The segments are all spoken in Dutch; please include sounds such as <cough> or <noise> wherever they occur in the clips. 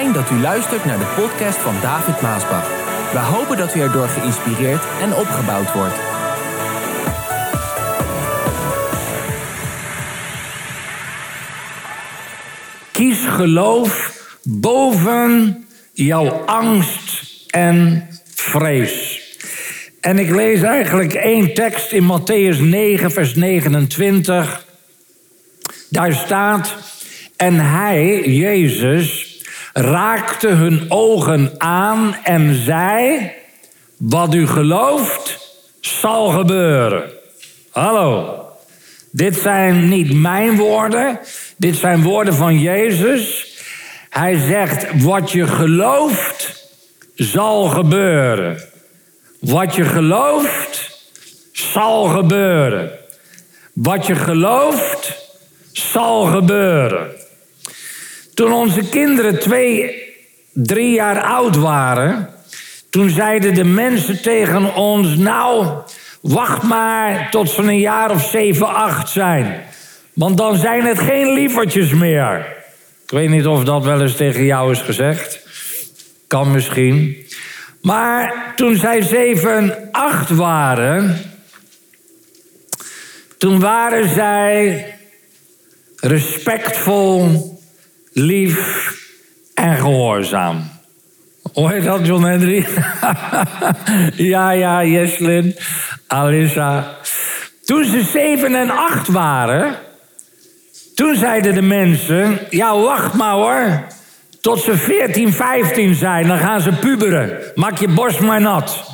Dat u luistert naar de podcast van David Maasbach. We hopen dat u erdoor geïnspireerd en opgebouwd wordt. Kies geloof boven jouw angst en vrees. En ik lees eigenlijk één tekst in Matthäus 9, vers 29. Daar staat: En hij, Jezus, raakte hun ogen aan en zei: Wat u gelooft, zal gebeuren. Hallo. Dit zijn niet mijn woorden, dit zijn woorden van Jezus. Hij zegt: Wat je gelooft, zal gebeuren. Wat je gelooft, zal gebeuren. Wat je gelooft, zal gebeuren. Toen onze kinderen twee, drie jaar oud waren, toen zeiden de mensen tegen ons: Nou, wacht maar tot ze een jaar of zeven, acht zijn. Want dan zijn het geen lievertjes meer. Ik weet niet of dat wel eens tegen jou is gezegd. Kan misschien. Maar toen zij zeven, acht waren, toen waren zij respectvol, lief en gehoorzaam. Hoor je dat, John Henry? <laughs> ja, ja, Jeslin, Alissa. Toen ze zeven en acht waren, toen zeiden de mensen: Ja, wacht maar hoor. Tot ze 14, 15 zijn, dan gaan ze puberen. Maak je borst maar nat.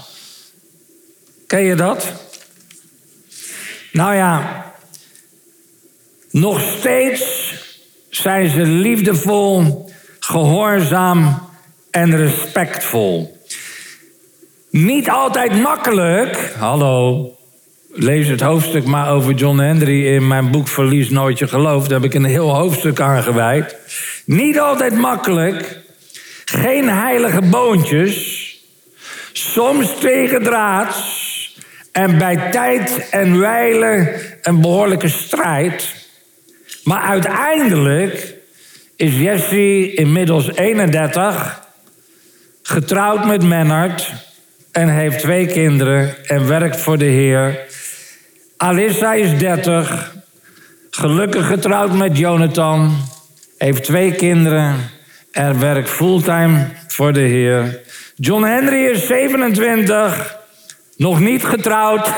Ken je dat? Nou ja, nog steeds zijn ze liefdevol, gehoorzaam en respectvol. Niet altijd makkelijk. Hallo. Lees het hoofdstuk maar over John Henry in mijn boek Verlies Nooit Je Geloof. Daar heb ik een heel hoofdstuk aan gewijd. Niet altijd makkelijk. Geen heilige boontjes. Soms tegendraads. En bij tijd en wijle een behoorlijke strijd. Maar uiteindelijk is Jesse inmiddels 31, getrouwd met Mennert en heeft twee kinderen en werkt voor de Heer. Alissa is 30, gelukkig getrouwd met Jonathan, heeft twee kinderen en werkt fulltime voor de Heer. John Henry is 27, nog niet getrouwd,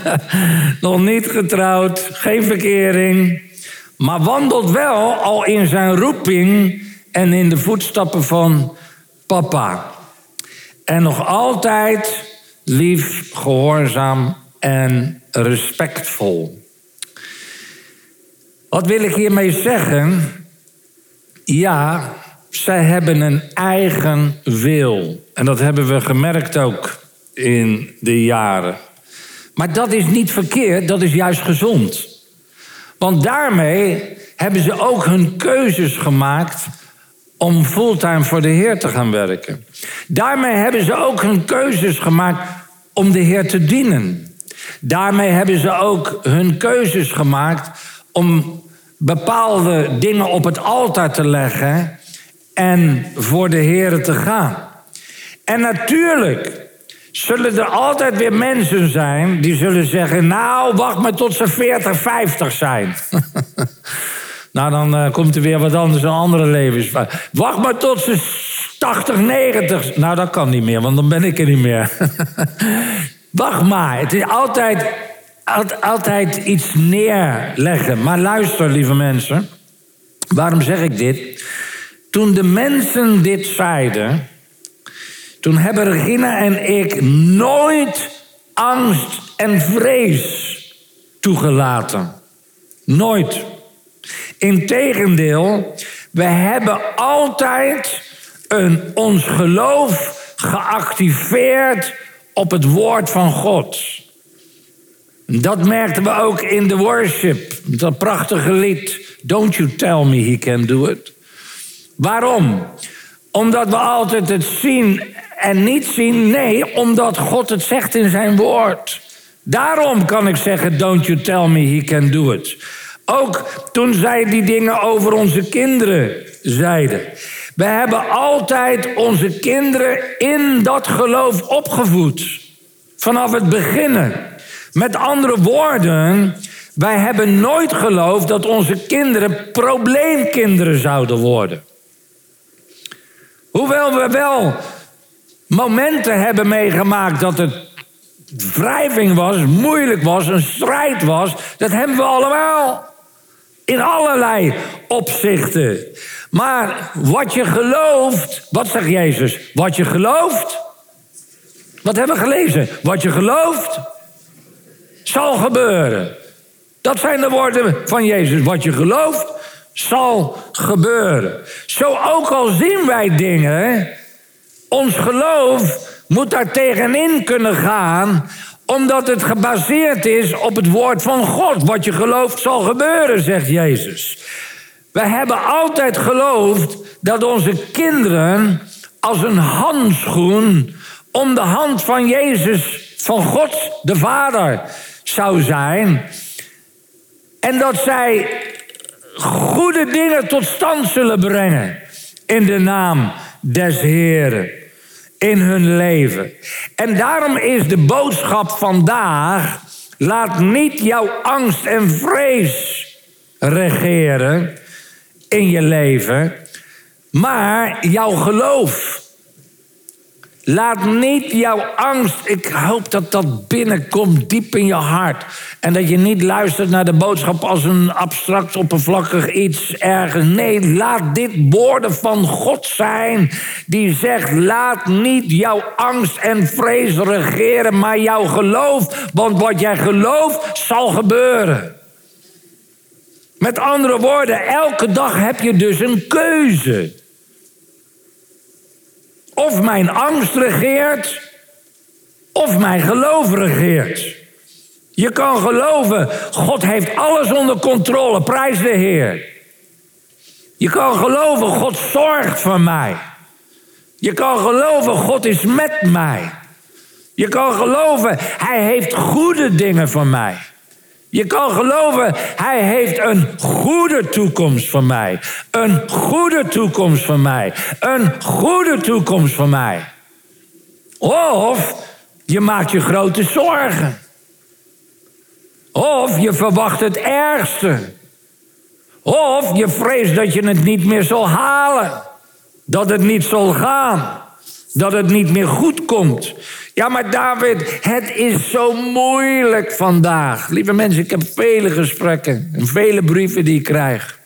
<laughs> nog niet getrouwd, geen verkering, maar wandelt wel al in zijn roeping en in de voetstappen van papa. En nog altijd lief, gehoorzaam en respectvol. Wat wil ik hiermee zeggen? Ja, zij hebben een eigen wil. En dat hebben we gemerkt ook in de jaren. Maar dat is niet verkeerd, dat is juist gezond. Want daarmee hebben ze ook hun keuzes gemaakt om fulltime voor de Heer te gaan werken. Daarmee hebben ze ook hun keuzes gemaakt om de Heer te dienen. Daarmee hebben ze ook hun keuzes gemaakt om bepaalde dingen op het altaar te leggen en voor de Heer te gaan. En natuurlijk zullen er altijd weer mensen zijn die zullen zeggen: Nou, wacht maar tot ze 40, 50 zijn. <laughs> nou, dan uh, komt er weer wat anders, een andere levens. Wacht maar tot ze 80, 90. Nou, dat kan niet meer, want dan ben ik er niet meer. <laughs> wacht maar. Het is altijd, altijd iets neerleggen. Maar luister, lieve mensen. Waarom zeg ik dit? Toen de mensen dit zeiden toen hebben Regina en ik nooit angst en vrees toegelaten. Nooit. Integendeel, we hebben altijd een, ons geloof geactiveerd op het woord van God. Dat merkten we ook in de worship. Dat prachtige lied. Don't you tell me he can do it. Waarom? Omdat we altijd het zien en niet zien? Nee, omdat God het zegt in zijn woord. Daarom kan ik zeggen, don't you tell me he can do it. Ook toen zij die dingen over onze kinderen zeiden. We hebben altijd onze kinderen in dat geloof opgevoed. Vanaf het beginnen. Met andere woorden, wij hebben nooit geloofd dat onze kinderen probleemkinderen zouden worden. Hoewel we wel momenten hebben meegemaakt dat het wrijving was, moeilijk was, een strijd was, dat hebben we allemaal. In allerlei opzichten. Maar wat je gelooft, wat zegt Jezus? Wat je gelooft, wat hebben we gelezen? Wat je gelooft, zal gebeuren. Dat zijn de woorden van Jezus. Wat je gelooft, zal gebeuren. Zo ook al zien wij dingen, ons geloof moet daar tegenin kunnen gaan, omdat het gebaseerd is op het woord van God. Wat je gelooft zal gebeuren, zegt Jezus. We hebben altijd geloofd dat onze kinderen als een handschoen om de hand van Jezus, van God de Vader, zou zijn. En dat zij goede dingen tot stand zullen brengen in de naam des Heeren in hun leven. En daarom is de boodschap vandaag: laat niet jouw angst en vrees regeren in je leven, maar jouw geloof. Laat niet jouw angst, ik hoop dat dat binnenkomt diep in je hart. En dat je niet luistert naar de boodschap als een abstract, oppervlakkig iets ergens. Nee, laat dit woorden van God zijn die zegt: laat niet jouw angst en vrees regeren, maar jouw geloof. Want wat jij gelooft zal gebeuren. Met andere woorden, elke dag heb je dus een keuze. Of mijn angst regeert, of mijn geloof regeert. Je kan geloven, God heeft alles onder controle, prijs de Heer. Je kan geloven, God zorgt voor mij. Je kan geloven, God is met mij. Je kan geloven, Hij heeft goede dingen voor mij. Je kan geloven, hij heeft een goede toekomst voor mij. Een goede toekomst voor mij. Een goede toekomst voor mij. Of je maakt je grote zorgen. Of je verwacht het ergste. Of je vreest dat je het niet meer zal halen. Dat het niet zal gaan. Dat het niet meer goed komt. Ja, maar David, het is zo moeilijk vandaag. Lieve mensen, ik heb vele gesprekken en vele brieven die ik krijg.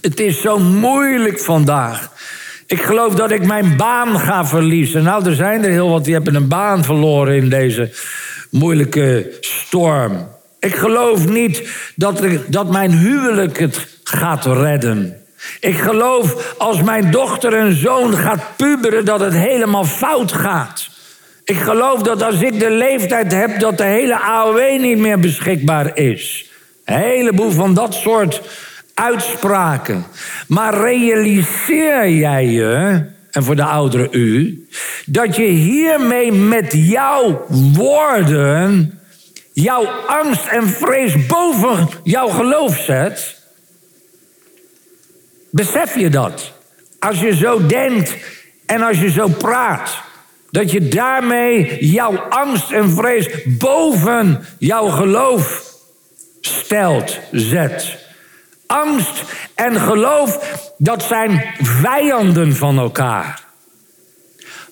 Het is zo moeilijk vandaag. Ik geloof dat ik mijn baan ga verliezen. Nou, er zijn er heel wat die hebben een baan verloren in deze moeilijke storm. Ik geloof niet dat, dat mijn huwelijk het gaat redden. Ik geloof als mijn dochter en zoon gaat puberen dat het helemaal fout gaat. Ik geloof dat als ik de leeftijd heb dat de hele AOW niet meer beschikbaar is. Een heleboel van dat soort uitspraken. Maar realiseer jij je, en voor de ouderen u, dat je hiermee met jouw woorden jouw angst en vrees boven jouw geloof zet? Besef je dat? Als je zo denkt en als je zo praat. Dat je daarmee jouw angst en vrees boven jouw geloof stelt, zet. Angst en geloof, dat zijn vijanden van elkaar.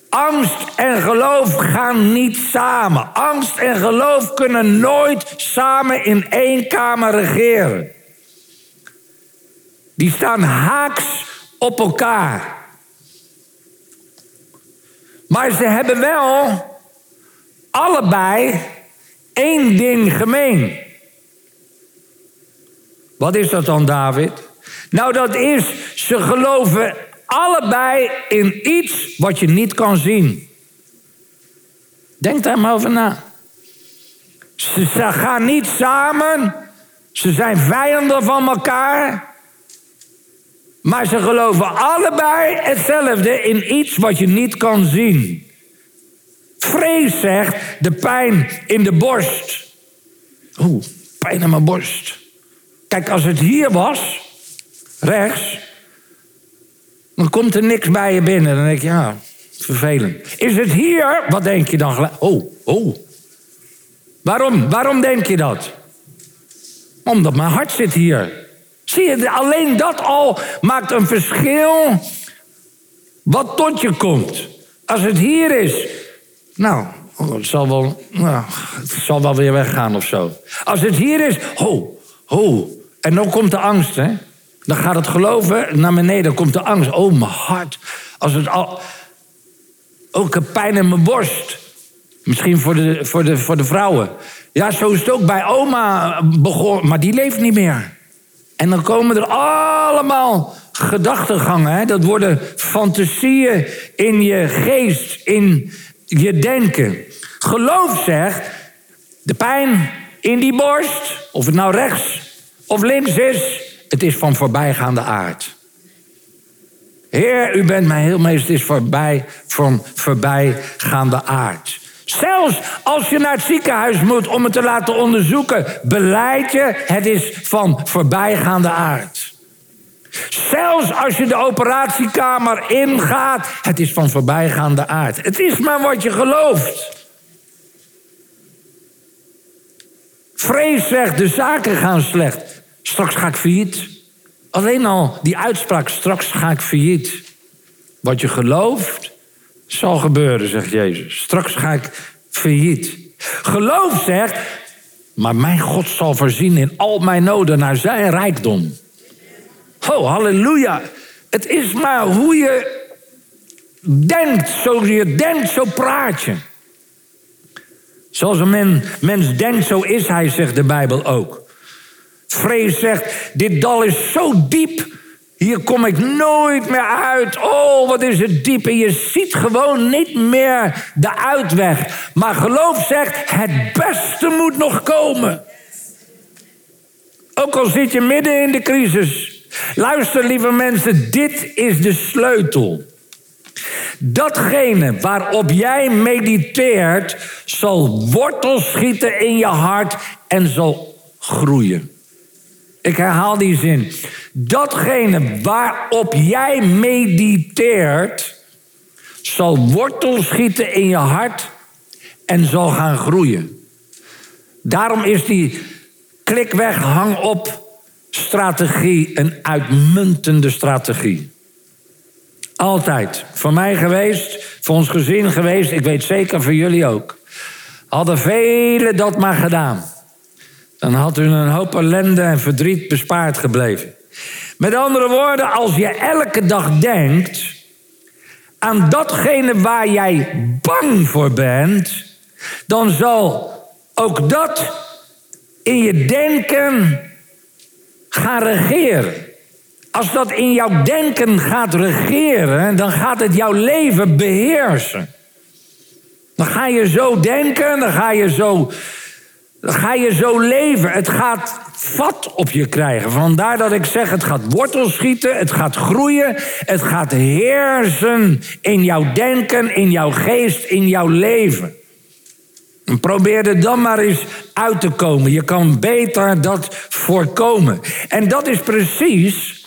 Angst en geloof gaan niet samen. Angst en geloof kunnen nooit samen in één kamer regeren. Die staan haaks op elkaar. Maar ze hebben wel allebei één ding gemeen. Wat is dat dan, David? Nou, dat is, ze geloven allebei in iets wat je niet kan zien. Denk daar maar over na. Ze gaan niet samen. Ze zijn vijanden van elkaar. Maar ze geloven allebei hetzelfde in iets wat je niet kan zien. Vrees zegt de pijn in de borst. Oeh, pijn in mijn borst. Kijk, als het hier was, rechts, Dan komt er niks bij je binnen. Dan denk je, ja, vervelend. Is het hier? Wat denk je dan? Oh, oh. Waarom? Waarom denk je dat? Omdat mijn hart zit hier. Zie je, alleen dat al maakt een verschil wat tot je komt. Als het hier is, nou, het zal wel, nou, het zal wel weer weggaan of zo. Als het hier is, ho, ho. En dan komt de angst, hè. Dan gaat het geloven naar beneden, dan komt de angst. Oh, mijn hart. Als het al... Ook een pijn in mijn borst. Misschien voor de, voor, de, voor de vrouwen. Ja, zo is het ook bij oma begonnen, maar die leeft niet meer. En dan komen er allemaal gedachtegangen. Hè? Dat worden fantasieën in je geest, in je denken. Geloof zegt, de pijn in die borst, of het nou rechts of links is, het is van voorbijgaande aard. Heer, u bent mij heel meest is voorbij van voorbijgaande aard. Zelfs als je naar het ziekenhuis moet om het te laten onderzoeken, beleid je, het is van voorbijgaande aard. Zelfs als je de operatiekamer ingaat, het is van voorbijgaande aard. Het is maar wat je gelooft. Vrees zegt, de zaken gaan slecht. Straks ga ik failliet. Alleen al die uitspraak, straks ga ik failliet. Wat je gelooft, zal gebeuren, zegt Jezus. Straks ga ik failliet. Geloof zegt, maar mijn God zal voorzien in al mijn noden naar zijn rijkdom. Oh, halleluja. Het is maar hoe je denkt. Zo je denkt, zo praat je. Zoals een men, mens denkt, zo is hij, zegt de Bijbel ook. Vrees zegt, dit dal is zo diep. Hier kom ik nooit meer uit. Oh, wat is het diep. En je ziet gewoon niet meer de uitweg. Maar geloof zegt, het beste moet nog komen. Ook al zit je midden in de crisis. Luister, lieve mensen, dit is de sleutel. Datgene waarop jij mediteert, zal wortel schieten in je hart en zal groeien. Ik herhaal die zin. Datgene waarop jij mediteert, zal wortel schieten in je hart en zal gaan groeien. Daarom is die klikweg, hang op strategie een uitmuntende strategie. Altijd. Voor mij geweest, voor ons gezin geweest, ik weet zeker voor jullie ook. Hadden velen dat maar gedaan. Dan had u een hoop ellende en verdriet bespaard gebleven. Met andere woorden, als je elke dag denkt aan datgene waar jij bang voor bent, dan zal ook dat in je denken gaan regeren. Als dat in jouw denken gaat regeren, dan gaat het jouw leven beheersen. Dan ga je zo denken, dan ga je zo, ga je zo leven. Het gaat vat op je krijgen. Vandaar dat ik zeg, het gaat wortels schieten, het gaat groeien, het gaat heersen in jouw denken, in jouw geest, in jouw leven. En probeer er dan maar eens uit te komen. Je kan beter dat voorkomen. En dat is precies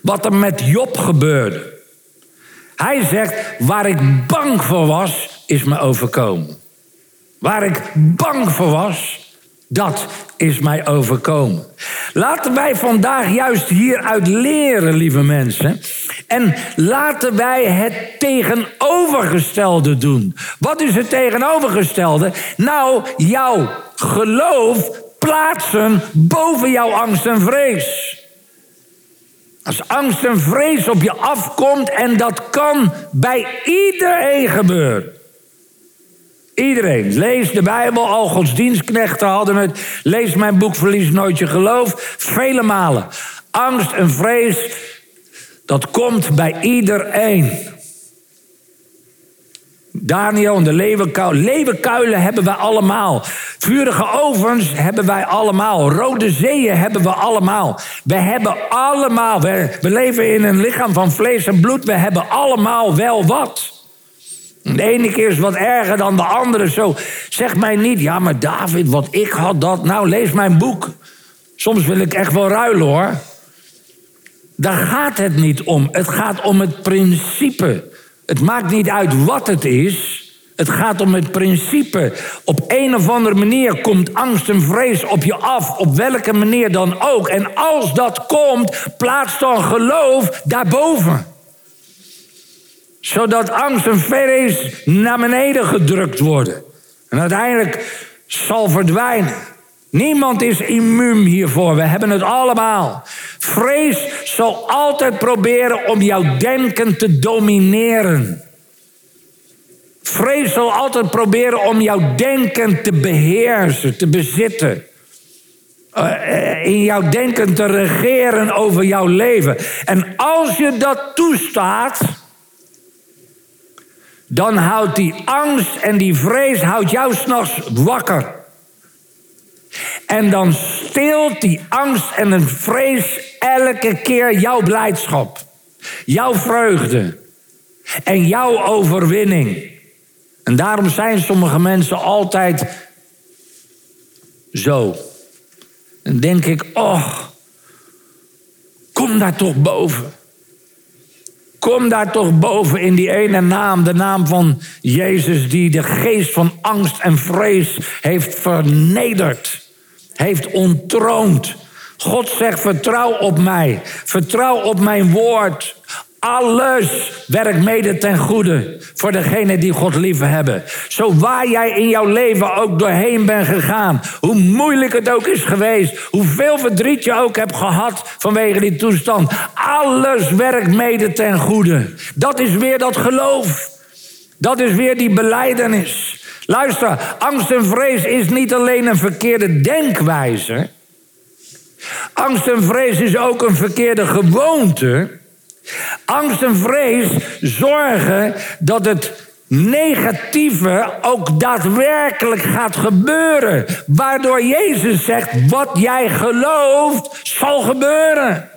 wat er met Job gebeurde. Hij zegt, waar ik bang voor was, is me overkomen. Waar ik bang voor was, dat is mij overkomen. Laten wij vandaag juist hieruit leren, lieve mensen. En laten wij het tegenovergestelde doen. Wat is het tegenovergestelde? Nou, jouw geloof plaatsen boven jouw angst en vrees. Als angst en vrees op je afkomt, en dat kan bij iedereen gebeuren. Iedereen. Lees de Bijbel, al godsdienstknechten hadden het. Lees mijn boek Verlies nooit je geloof. Vele malen. Angst en vrees, dat komt bij iedereen. Daniel en de leeuwenkuilen. Leeuwenkuilen hebben wij allemaal. Vurige ovens hebben wij allemaal. Rode zeeën hebben we allemaal. We hebben allemaal. We, we leven in een lichaam van vlees en bloed. We hebben allemaal wel wat. De ene keer is wat erger dan de andere. Zo, zeg mij niet, ja, maar David, wat ik had dat. Nou, lees mijn boek. Soms wil ik echt wel ruilen hoor. Daar gaat het niet om. Het gaat om het principe. Het maakt niet uit wat het is. Het gaat om het principe. Op een of andere manier komt angst en vrees op je af, op welke manier dan ook. En als dat komt, plaats dan geloof daarboven. Zodat angst en vrees naar beneden gedrukt worden. En uiteindelijk zal verdwijnen. Niemand is immuun hiervoor. We hebben het allemaal. Vrees zal altijd proberen om jouw denken te domineren. Vrees zal altijd proberen om jouw denken te beheersen, te bezitten. Uh, in jouw denken te regeren over jouw leven. En als je dat toestaat, dan houdt die angst en die vrees houdt jou s'nachts wakker. En dan steelt die angst en een vrees elke keer jouw blijdschap, jouw vreugde en jouw overwinning. En daarom zijn sommige mensen altijd zo. Dan denk ik, oh, kom daar toch boven. Kom daar toch boven in die ene naam, de naam van Jezus, die de geest van angst en vrees heeft vernederd, heeft ontroond. God zegt: vertrouw op mij, vertrouw op mijn woord. Alles werkt mede ten goede voor degenen die God lief hebben. Zo waar jij in jouw leven ook doorheen bent gegaan, hoe moeilijk het ook is geweest, hoeveel verdriet je ook hebt gehad vanwege die toestand, alles werkt mede ten goede. Dat is weer dat geloof. Dat is weer die beleidenis. Luister, angst en vrees is niet alleen een verkeerde denkwijze. Angst en vrees is ook een verkeerde gewoonte. Angst en vrees zorgen dat het negatieve ook daadwerkelijk gaat gebeuren. Waardoor Jezus zegt: wat jij gelooft, zal gebeuren.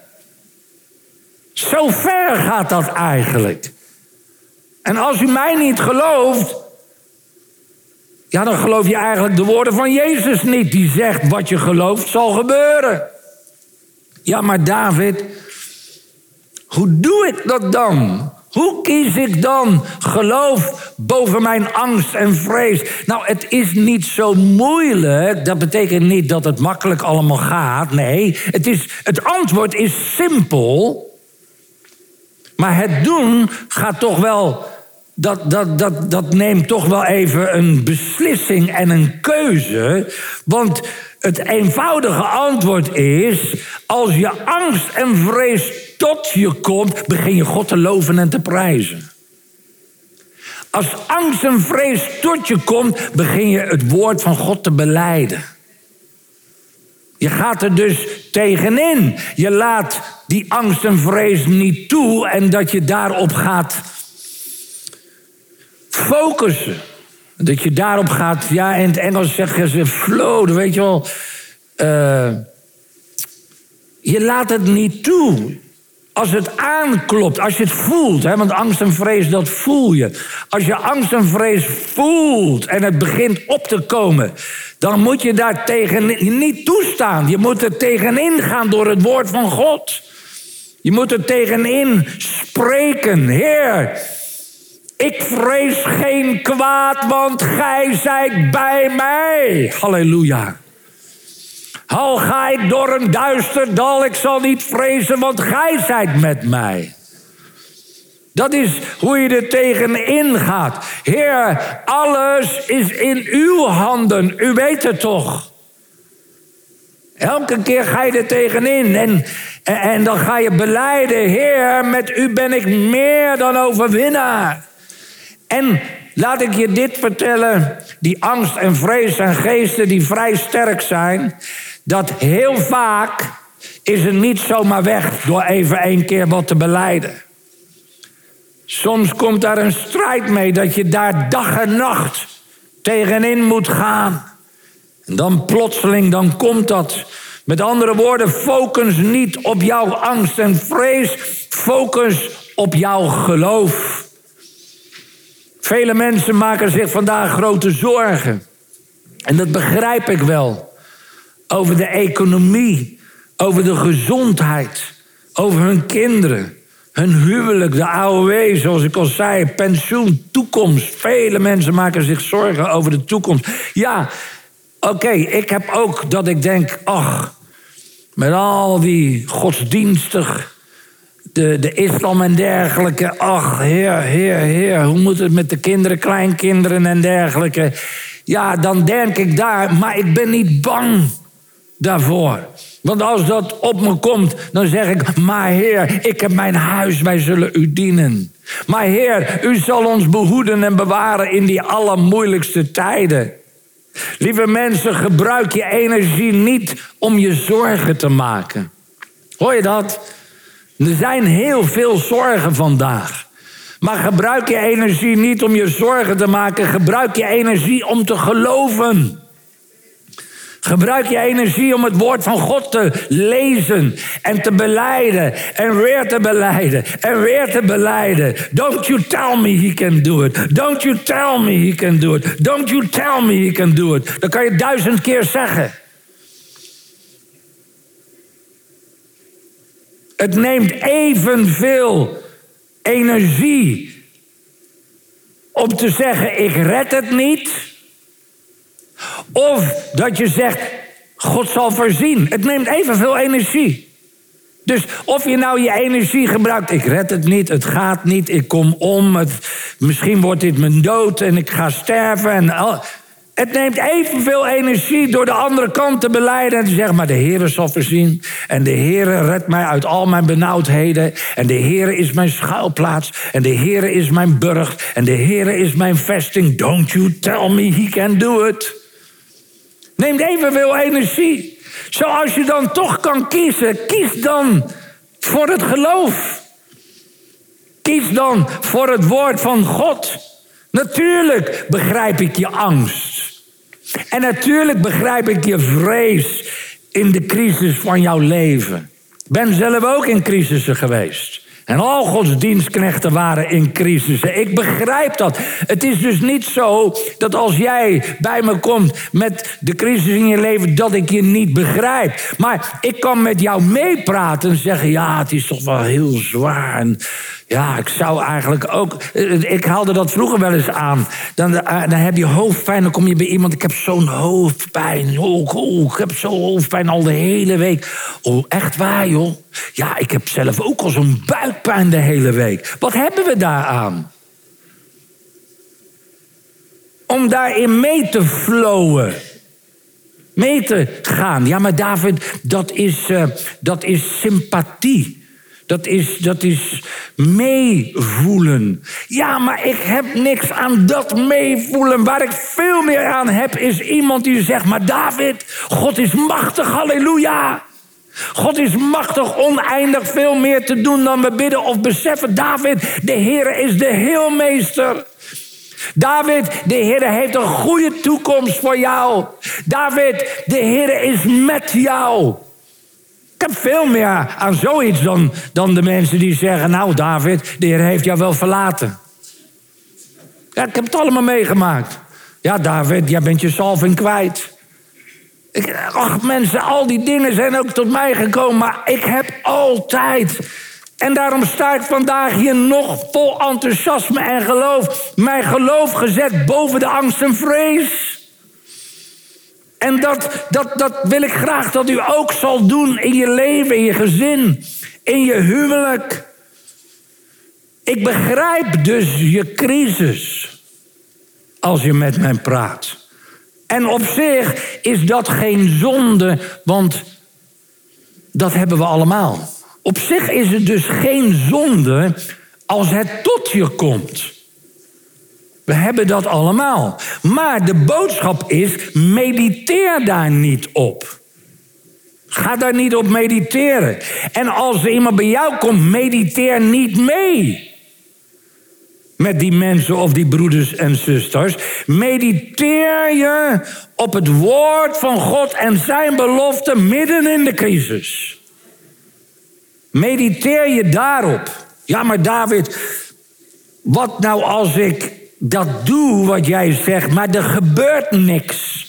Zo ver gaat dat eigenlijk. En als u mij niet gelooft, ja, dan geloof je eigenlijk de woorden van Jezus niet. Die zegt: wat je gelooft, zal gebeuren. Ja, maar David, hoe doe ik dat dan? Hoe kies ik dan geloof boven mijn angst en vrees? Nou, het is niet zo moeilijk. Dat betekent niet dat het makkelijk allemaal gaat. Nee, het, is, het antwoord is simpel. Maar het doen gaat toch wel. Dat, dat, dat, dat neemt toch wel even een beslissing en een keuze. Want het eenvoudige antwoord is: als je angst en vrees tot je komt, begin je God te loven en te prijzen. Als angst en vrees tot je komt, begin je het woord van God te beleiden. Je gaat er dus tegenin. Je laat die angst en vrees niet toe en dat je daarop gaat focussen. Dat je daarop gaat, ja, in het Engels zeggen ze flow, weet je wel. Uh, je laat het niet toe. Als het aanklopt, als je het voelt, hè, want angst en vrees, dat voel je. Als je angst en vrees voelt en het begint op te komen, dan moet je daar tegen niet toestaan. Je moet er tegenin gaan door het woord van God. Je moet er tegenin spreken. Heer, ik vrees geen kwaad, want gij zijt bij mij. Halleluja. Al ga ik door een duister dal, ik zal niet vrezen, want gij zijt met mij. Dat is hoe je er tegenin gaat. Heer, alles is in uw handen. U weet het toch? Elke keer ga je er tegenin en, en, dan ga je beleiden: Heer, met u ben ik meer dan overwinnaar. En laat ik je dit vertellen: die angst en vrees en geesten die vrij sterk zijn, dat heel vaak is het niet zomaar weg door even één keer wat te beleiden. Soms komt daar een strijd mee dat je daar dag en nacht tegenin moet gaan. En dan plotseling, dan komt dat. Met andere woorden, focus niet op jouw angst en vrees. Focus op jouw geloof. Vele mensen maken zich vandaag grote zorgen. En dat begrijp ik wel over de economie, over de gezondheid, over hun kinderen, hun huwelijk, de AOW, zoals ik al zei, pensioen, toekomst. Vele mensen maken zich zorgen over de toekomst. Ja, oké, ik heb ook dat ik denk, ach, met al die godsdienstig, de, de islam en dergelijke. Ach, heer, heer, heer, hoe moet het met de kinderen, kleinkinderen en dergelijke? Ja, dan denk ik daar, maar ik ben niet bang daarvoor. Want als dat op me komt, dan zeg ik: Maar Heer, ik heb mijn huis, wij zullen u dienen. Maar Heer, u zal ons behoeden en bewaren in die allermoeilijkste tijden. Lieve mensen, gebruik je energie niet om je zorgen te maken. Hoor je dat? Er zijn heel veel zorgen vandaag. Maar gebruik je energie niet om je zorgen te maken. Gebruik je energie om te geloven. Gebruik je energie om het woord van God te lezen en te beleiden en weer te beleiden en weer te beleiden. Don't you tell me he can do it. Don't you tell me he can do it. Don't you tell me he can do it. Dat kan je duizend keer zeggen. Het neemt evenveel energie om te zeggen: ik red het niet of dat je zegt, God zal voorzien. Het neemt evenveel energie. Dus of je nou je energie gebruikt, ik red het niet, het gaat niet, ik kom om, het, misschien wordt dit mijn dood en ik ga sterven. En al, het neemt evenveel energie door de andere kant te beleiden en te zeggen, maar de Heer zal voorzien. En de Heer redt mij uit al mijn benauwdheden. En de Heer is mijn schuilplaats. En de Heer is mijn burcht. En de Heer is mijn vesting. Don't you tell me he can do it. Neemt evenveel energie. Zoals je dan toch kan kiezen, kies dan voor het geloof. Kies dan voor het woord van God. Natuurlijk begrijp ik je angst. En natuurlijk begrijp ik je vrees in de crisis van jouw leven. Ik ben zelf ook in crisissen geweest. En al Gods dienstknechten waren in crisissen. Ik begrijp dat. Het is dus niet zo dat als jij bij me komt met de crisis in je leven, dat ik je niet begrijp. Maar ik kan met jou meepraten en zeggen: ja, het is toch wel heel zwaar. En ja, ik zou eigenlijk ook. Ik haalde dat vroeger wel eens aan. Dan, eh, dan heb je hoofdpijn. Dan kom je bij iemand. Ik heb zo'n hoofdpijn. Oh, oh, ik heb zo'n hoofdpijn al de hele week. Oh, echt waar, joh? Ja, ik heb zelf ook al zo'n buikpijn de hele week. Wat hebben we daaraan? Om daarin mee te flowen. Mee te gaan. Ja, maar David, dat is, uh, dat is sympathie. Dat is, dat is meevoelen. Ja, maar ik heb niks aan dat meevoelen. Waar ik veel meer aan heb, is iemand die zegt: Maar David, God is machtig, halleluja. God is machtig, oneindig veel meer te doen dan we bidden of beseffen. David, de Heer is de heelmeester. David, de Heer heeft een goede toekomst voor jou. David, de Heer is met jou. Ik heb veel meer aan zoiets dan, dan de mensen die zeggen: Nou, David, de Heer heeft jou wel verlaten. Ja, ik heb het allemaal meegemaakt. Ja, David, jij bent je salving kwijt. Ik, ach, mensen, al die dingen zijn ook tot mij gekomen, maar ik heb altijd. En daarom sta ik vandaag hier nog vol enthousiasme en geloof. Mijn geloof gezet boven de angst en vrees. En dat, dat, dat wil ik graag dat u ook zal doen in je leven, in je gezin, in je huwelijk. Ik begrijp dus je crisis als je met mij praat. En op zich is dat geen zonde, want dat hebben we allemaal. Op zich is het dus geen zonde als het tot je komt. We hebben dat allemaal. Maar de boodschap is: mediteer daar niet op. Ga daar niet op mediteren. En als er iemand bij jou komt, mediteer niet mee. Met die mensen of die broeders en zusters. Mediteer je op het woord van God en zijn belofte midden in de crisis. Mediteer je daarop. Ja, maar David, wat nou als ik dat doe wat jij zegt, maar er gebeurt niks.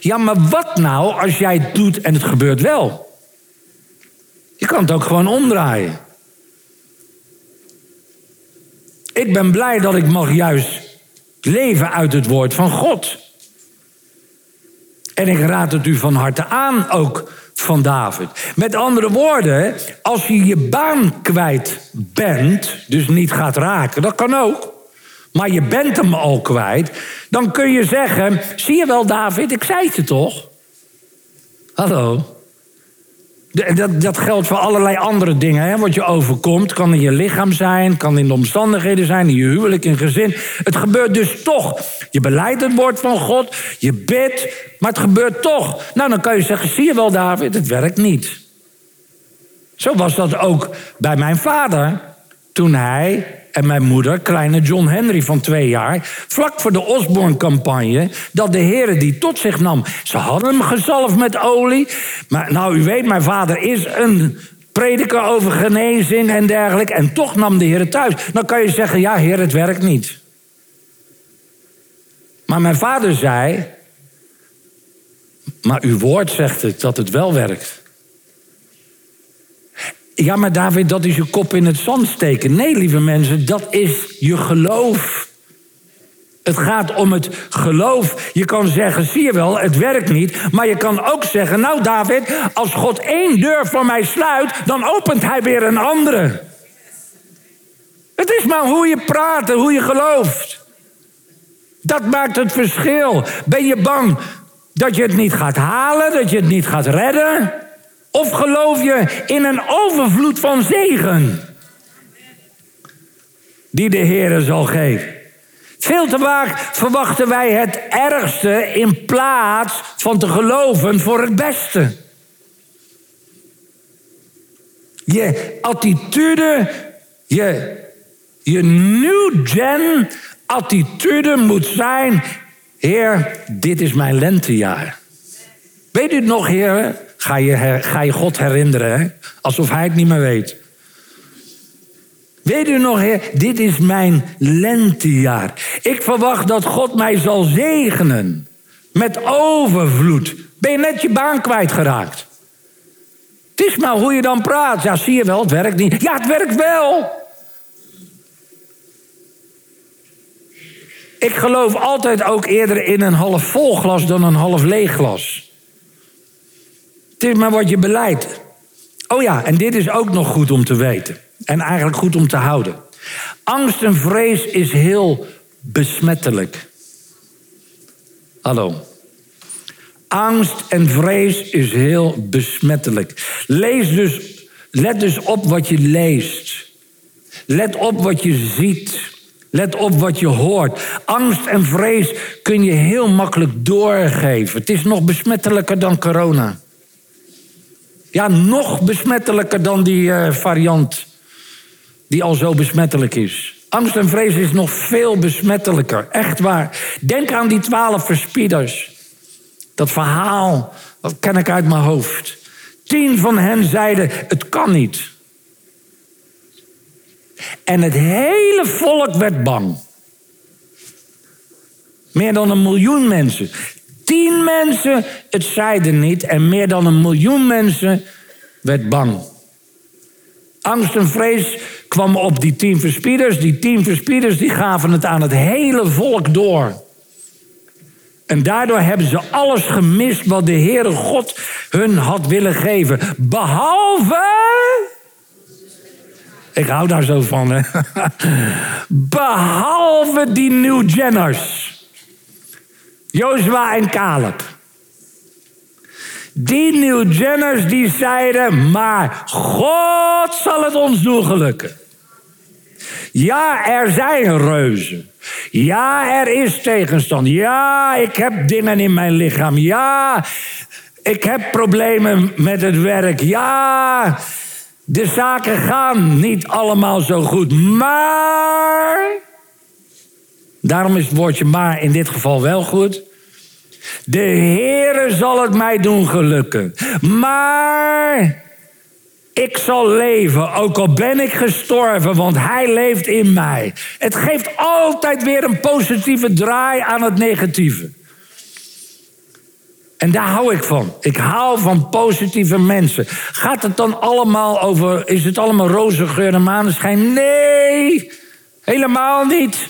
Ja, maar wat nou als jij het doet en het gebeurt wel? Je kan het ook gewoon omdraaien. Ik ben blij dat ik mag juist leven uit het woord van God. En ik raad het u van harte aan, ook van David. Met andere woorden, als je je baan kwijt bent, dus niet gaat raken, dat kan ook. Maar je bent hem al kwijt, dan kun je zeggen: Zie je wel, David, ik zei het je toch? Hallo. Dat, dat geldt voor allerlei andere dingen. Hè? Wat je overkomt, kan in je lichaam zijn, kan in de omstandigheden zijn, in je huwelijk, in gezin. Het gebeurt dus toch. Je beleidt het woord van God, je bidt, maar het gebeurt toch. Nou, dan kan je zeggen, zie je wel David, het werkt niet. Zo was dat ook bij mijn vader toen hij en mijn moeder, kleine John Henry van twee jaar, vlak voor de Osborne-campagne, dat de Heer die tot zich nam. Ze hadden hem gezalfd met olie. Maar nou, u weet, mijn vader is een prediker over genezing en dergelijke. En toch nam de Heer het thuis. Dan kan je zeggen, ja, Heer, het werkt niet. Maar mijn vader zei, maar uw woord zegt het dat het wel werkt. Ja, maar David, dat is je kop in het zand steken. Nee, lieve mensen, dat is je geloof. Het gaat om het geloof. Je kan zeggen, zie je wel, het werkt niet. Maar je kan ook zeggen, nou David, als God één deur voor mij sluit, dan opent hij weer een andere. Het is maar hoe je praat en hoe je gelooft. Dat maakt het verschil. Ben je bang dat je het niet gaat halen, dat je het niet gaat redden? Of geloof je in een overvloed van zegen? Die de Heer zal geven. Veel te vaak verwachten wij het ergste in plaats van te geloven voor het beste. Je attitude, je, je new gen attitude moet zijn: Heer, dit is mijn lentejaar. Weet u het nog, Heer? Ga je, je God herinneren, hè? alsof hij het niet meer weet. Weet u nog, heer, dit is mijn lentejaar. Ik verwacht dat God mij zal zegenen. Met overvloed. Ben je net je baan kwijtgeraakt? Het is maar hoe je dan praat. Ja, zie je wel, het werkt niet. Ja, het werkt wel. Ik geloof altijd ook eerder in een half vol glas dan een half leeg glas. Het is maar wat je beleidt. Oh ja, en dit is ook nog goed om te weten. En eigenlijk goed om te houden. Angst en vrees is heel besmettelijk. Hallo. Angst en vrees is heel besmettelijk. Lees dus, let dus op wat je leest. Let op wat je ziet. Let op wat je hoort. Angst en vrees kun je heel makkelijk doorgeven. Het is nog besmettelijker dan corona. Ja, nog besmettelijker dan die uh, variant die al zo besmettelijk is. Angst en vrees is nog veel besmettelijker. Echt waar. Denk aan die twaalf verspieders. Dat verhaal, dat ken ik uit mijn hoofd. Tien van hen zeiden, het kan niet. En het hele volk werd bang. Meer dan een miljoen mensen tien mensen het zeiden niet en meer dan een miljoen mensen werd bang. Angst en vrees kwam op die tien verspieders. Die tien verspieders die gaven het aan het hele volk door. En daardoor hebben ze alles gemist wat de Heere God hun had willen geven. Behalve. Ik hou daar zo van, hè? <laughs> Behalve die New Jenners. Jozua en Caleb. Die New Jenners die zeiden, maar God zal het ons doen gelukken. Ja, er zijn reuzen. Ja, er is tegenstand. Ja, ik heb dingen in mijn lichaam. Ja, ik heb problemen met het werk. Ja, de zaken gaan niet allemaal zo goed. Maar Daarom is het woordje maar in dit geval wel goed. De Heere zal het mij doen gelukken. Maar ik zal leven, ook al ben ik gestorven, want Hij leeft in mij. Het geeft altijd weer een positieve draai aan het negatieve. En daar hou ik van. Ik hou van positieve mensen. Gaat het dan allemaal over, is het allemaal roze geur en maneschijn? Nee, helemaal niet.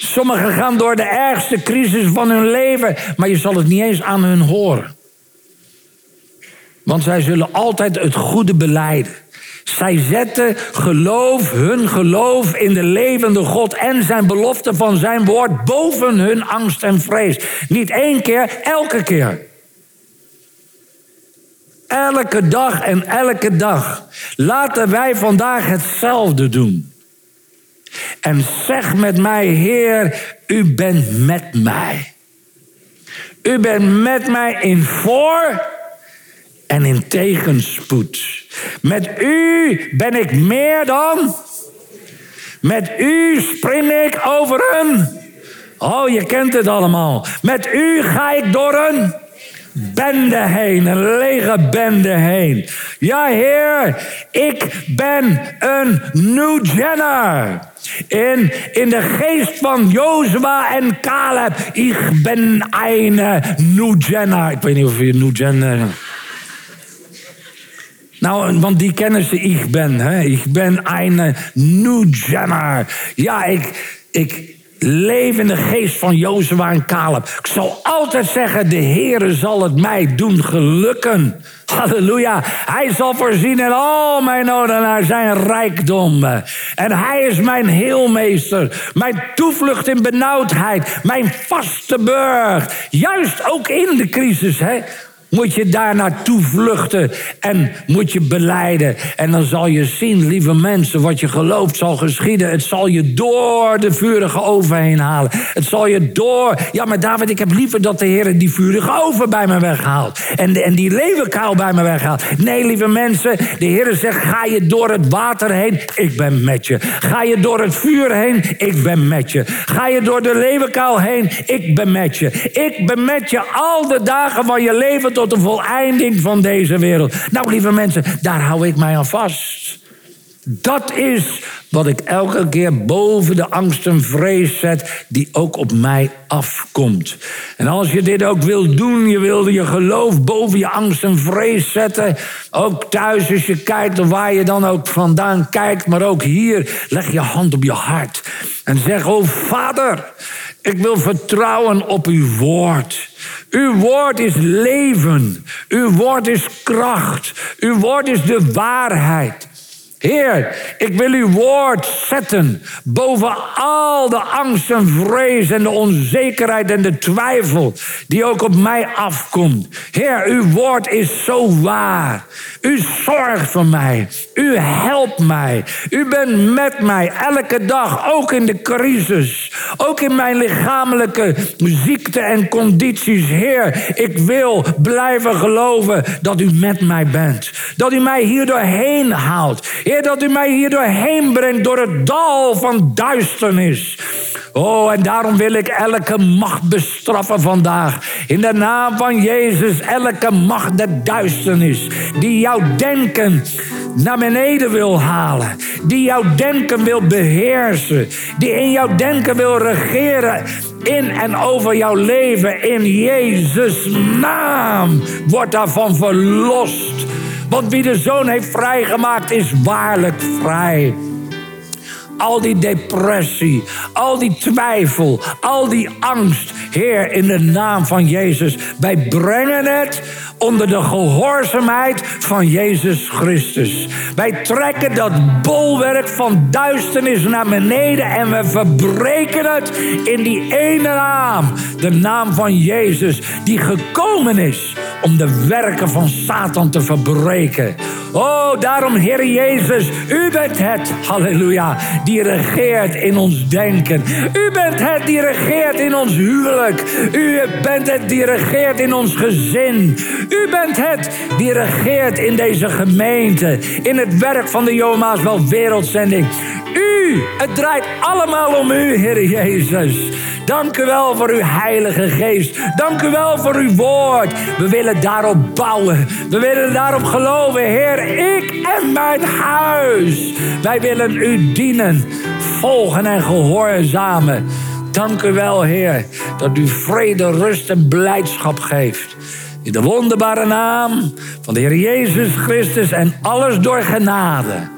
Sommigen gaan door de ergste crisis van hun leven, maar je zal het niet eens aan hun horen. Want zij zullen altijd het goede beleiden. Zij zetten geloof, hun geloof in de levende God en zijn belofte van zijn woord boven hun angst en vrees. Niet één keer, elke keer. Elke dag en elke dag. Laten wij vandaag hetzelfde doen. En zeg met mij, Heer, u bent met mij. U bent met mij in voor en in tegenspoed. Met u ben ik meer dan. Met u spring ik over een. Oh, je kent het allemaal. Met u ga ik door een bende heen, een lege bende heen. Ja, Heer, ik ben een New Jenner. In, in de geest van Jozua en Caleb. Ik ben een New Jenner. Ik weet niet of je New Jenner... Nou, want die kennen ze, ik ben. Hè? Ik ben een New. Ja, ik leef in de geest van Jozua en Caleb. Ik zal altijd zeggen, de Heere zal het mij doen gelukken. Halleluja. Hij zal voorzien in al mijn noden naar zijn rijkdom. En hij is mijn heelmeester. Mijn toevlucht in benauwdheid. Mijn vaste burg. Juist ook in de crisis. Hè? Moet je daar naartoe vluchten en moet je beleiden. En dan zal je zien, lieve mensen, wat je gelooft zal geschieden. Het zal je door de vurige oven heen halen. Het zal je door... Ja, maar David, ik heb liever dat de Heer die vurige oven bij me weghaalt. En, en die leeuwenkuil bij me weghaalt. Nee, lieve mensen, de Heer zegt, ga je door het water heen? Ik ben met je. Ga je door het vuur heen? Ik ben met je. Ga je door de leeuwenkuil heen? Ik ben met je. Ik ben met je al de dagen van je leven tot de voleinding van deze wereld. Nou, lieve mensen, daar hou ik mij aan vast. Dat is wat ik elke keer boven de angst en vrees zet, die ook op mij afkomt. En als je dit ook wil doen, je wilde je geloof boven je angst en vrees zetten, ook thuis als je kijkt of waar je dan ook vandaan kijkt, maar ook hier, leg je hand op je hart en zeg, oh Vader, ik wil vertrouwen op uw woord. Uw woord is leven. Uw woord is kracht. Uw woord is de waarheid. Heer, ik wil uw woord zetten boven al de angst en vrees en de onzekerheid en de twijfel die ook op mij afkomt. Heer, uw woord is zo waar. U zorgt voor mij. U helpt mij. U bent met mij elke dag, ook in de crisis. Ook in mijn lichamelijke ziekte en condities. Heer, ik wil blijven geloven dat u met mij bent. Dat u mij hier doorheen haalt. Heer, dat u mij hier doorheen brengt door het dal van duisternis. Oh, en daarom wil ik elke macht bestraffen vandaag. In de naam van Jezus, elke macht der duisternis. Die jouw denken naar beneden wil halen. Die jouw denken wil beheersen. Die in jouw denken wil regeren. In en over jouw leven. In Jezus' naam wordt daarvan verlost. Want wie de zoon heeft vrijgemaakt, is waarlijk vrij. Al die depressie, al die twijfel, al die angst. Heer, in de naam van Jezus, wij brengen het onder de gehoorzaamheid van Jezus Christus. Wij trekken dat bolwerk van duisternis naar beneden en we verbreken het in die ene naam, de naam van Jezus, die gekomen is om de werken van Satan te verbreken. Oh, daarom, Heer Jezus, u bent het, halleluja, die regeert in ons denken. U bent het die regeert in ons huwelijk. U bent het die regeert in ons gezin. U bent het die regeert in deze gemeente, in het werk van de Joma's wel wereldzending. U, het draait allemaal om u, Heer Jezus. Dank u wel voor uw Heilige Geest. Dank u wel voor uw woord. We willen daarop bouwen. We willen daarop geloven. Heer, ik en mijn huis. Wij willen u dienen, volgen en gehoorzamen. Dank u wel, Heer, dat u vrede, rust en blijdschap geeft. In de wonderbare naam van de Heer Jezus Christus en alles door genade.